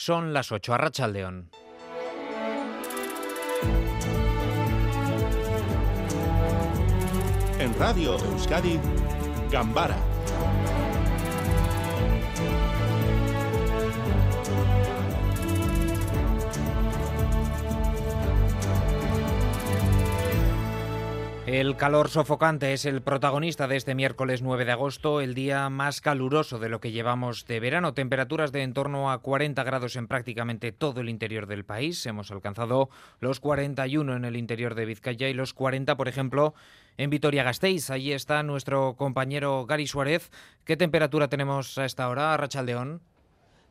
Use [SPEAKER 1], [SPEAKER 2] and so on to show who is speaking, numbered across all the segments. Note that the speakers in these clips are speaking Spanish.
[SPEAKER 1] Son las 8 a Rachaldeón.
[SPEAKER 2] En Radio Euskadi, Gambara
[SPEAKER 1] El calor sofocante es el protagonista de este miércoles 9 de agosto, el día más caluroso de lo que llevamos de verano. Temperaturas de en torno a 40 grados en prácticamente todo el interior del país. Hemos alcanzado los 41 en el interior de Vizcaya y los 40, por ejemplo, en Vitoria-Gasteiz. Allí está nuestro compañero Gary Suárez. ¿Qué temperatura tenemos a esta hora, Rachaldeón?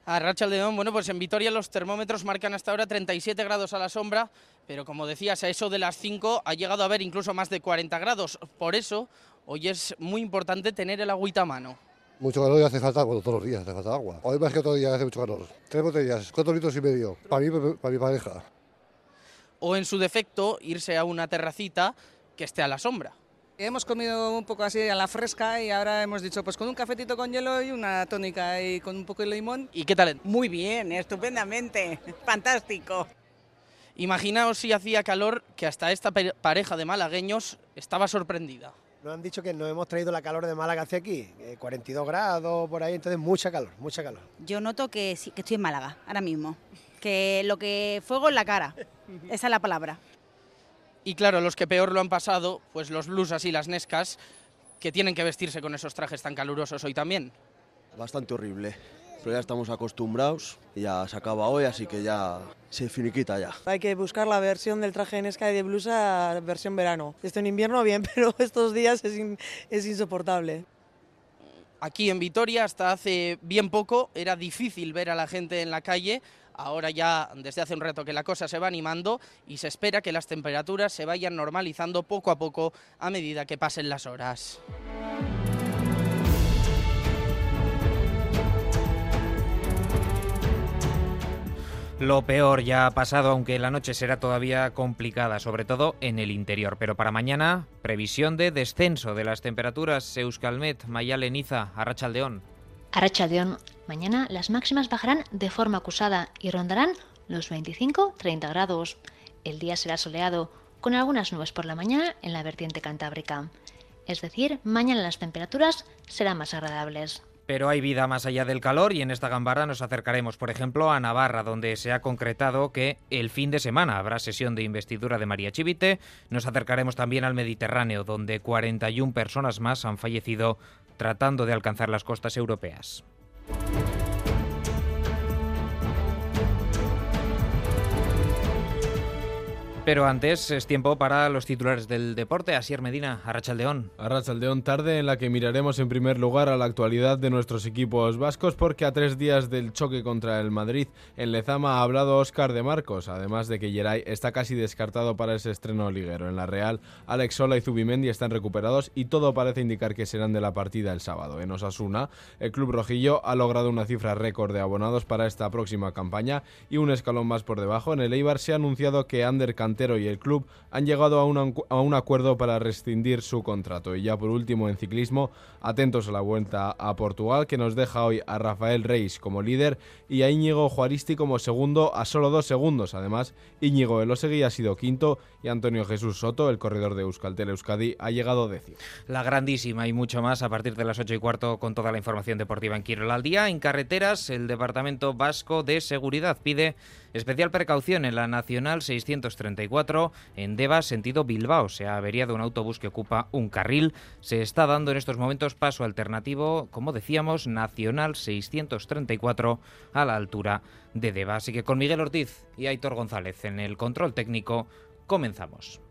[SPEAKER 3] A Rachaldeón, bueno, pues en Vitoria los termómetros marcan hasta ahora 37 grados a la sombra, pero como decías, a eso de las 5 ha llegado a haber incluso más de 40 grados. Por eso, hoy es muy importante tener el agüita a mano.
[SPEAKER 4] Mucho calor y hace falta, bueno, todos los días hace falta agua. Hoy más que otro día hace mucho calor. Tres botellas, cuatro litros y medio, para mí, para mi pareja.
[SPEAKER 3] O en su defecto, irse a una terracita que esté a la sombra.
[SPEAKER 5] Hemos comido un poco así a la fresca y ahora hemos dicho pues con un cafetito con hielo y una tónica y con un poco de limón.
[SPEAKER 3] ¿Y qué tal?
[SPEAKER 6] Muy bien, estupendamente, fantástico.
[SPEAKER 3] Imaginaos si hacía calor que hasta esta pareja de malagueños estaba sorprendida.
[SPEAKER 7] Nos han dicho que nos hemos traído la calor de Málaga hacia aquí, 42 grados por ahí, entonces mucha calor, mucha calor.
[SPEAKER 8] Yo noto que, que estoy en Málaga ahora mismo, que lo que fuego en la cara, esa es la palabra.
[SPEAKER 3] Y claro, los que peor lo han pasado, pues los blusas y las nescas, que tienen que vestirse con esos trajes tan calurosos hoy también.
[SPEAKER 9] Bastante horrible, pero ya estamos acostumbrados y ya se acaba hoy, así que ya se finiquita ya.
[SPEAKER 10] Hay que buscar la versión del traje de nesca y de blusa versión verano. Esto en invierno bien, pero estos días es, es insoportable.
[SPEAKER 3] Aquí en Vitoria hasta hace bien poco era difícil ver a la gente en la calle Ahora ya desde hace un rato que la cosa se va animando y se espera que las temperaturas se vayan normalizando poco a poco a medida que pasen las horas.
[SPEAKER 1] Lo peor ya ha pasado, aunque la noche será todavía complicada, sobre todo en el interior. Pero para mañana, previsión de descenso de las temperaturas. Euskalmet, Mayale, Niza, Arrachaldeón.
[SPEAKER 11] Arrachaldeón, mañana las máximas bajarán de forma acusada y rondarán los 25-30 grados. El día será soleado, con algunas nubes por la mañana en la vertiente cantábrica. Es decir, mañana las temperaturas serán más agradables.
[SPEAKER 1] Pero hay vida más allá del calor y en esta gambara nos acercaremos, por ejemplo, a Navarra, donde se ha concretado que el fin de semana habrá sesión de investidura de María Chivite. Nos acercaremos también al Mediterráneo, donde 41 personas más han fallecido tratando de alcanzar las costas europeas. Pero antes es tiempo para los titulares del deporte. Asier Medina, Arrachaldeón.
[SPEAKER 12] Arrachaldeón, tarde en la que miraremos en primer lugar a la actualidad de nuestros equipos vascos, porque a tres días del choque contra el Madrid en Lezama ha hablado Óscar de Marcos, además de que Geray está casi descartado para ese estreno liguero. En la Real, Alex Sola y Zubimendi están recuperados y todo parece indicar que serán de la partida el sábado. En Osasuna, el club rojillo ha logrado una cifra récord de abonados para esta próxima campaña y un escalón más por debajo. En el Eibar se ha anunciado que Ander y el club han llegado a un, a un acuerdo para rescindir su contrato. Y ya por último en ciclismo, atentos a la vuelta a Portugal que nos deja hoy a Rafael Reis como líder y a Íñigo Juaristi como segundo a solo dos segundos. Además, Íñigo Elosegui ha sido quinto y Antonio Jesús Soto, el corredor de Euskaltel Euskadi, ha llegado décimo.
[SPEAKER 1] La grandísima y mucho más a partir de las ocho y cuarto con toda la información deportiva en Quirol al día. En carreteras, el Departamento Vasco de Seguridad pide especial precaución en la Nacional 634 en Deva, sentido Bilbao. Se ha averiado un autobús que ocupa un carril. Se está dando en estos momentos paso alternativo, como decíamos, Nacional 634 a la altura de Deva. Así que con Miguel Ortiz y Aitor González en el control técnico, comenzamos.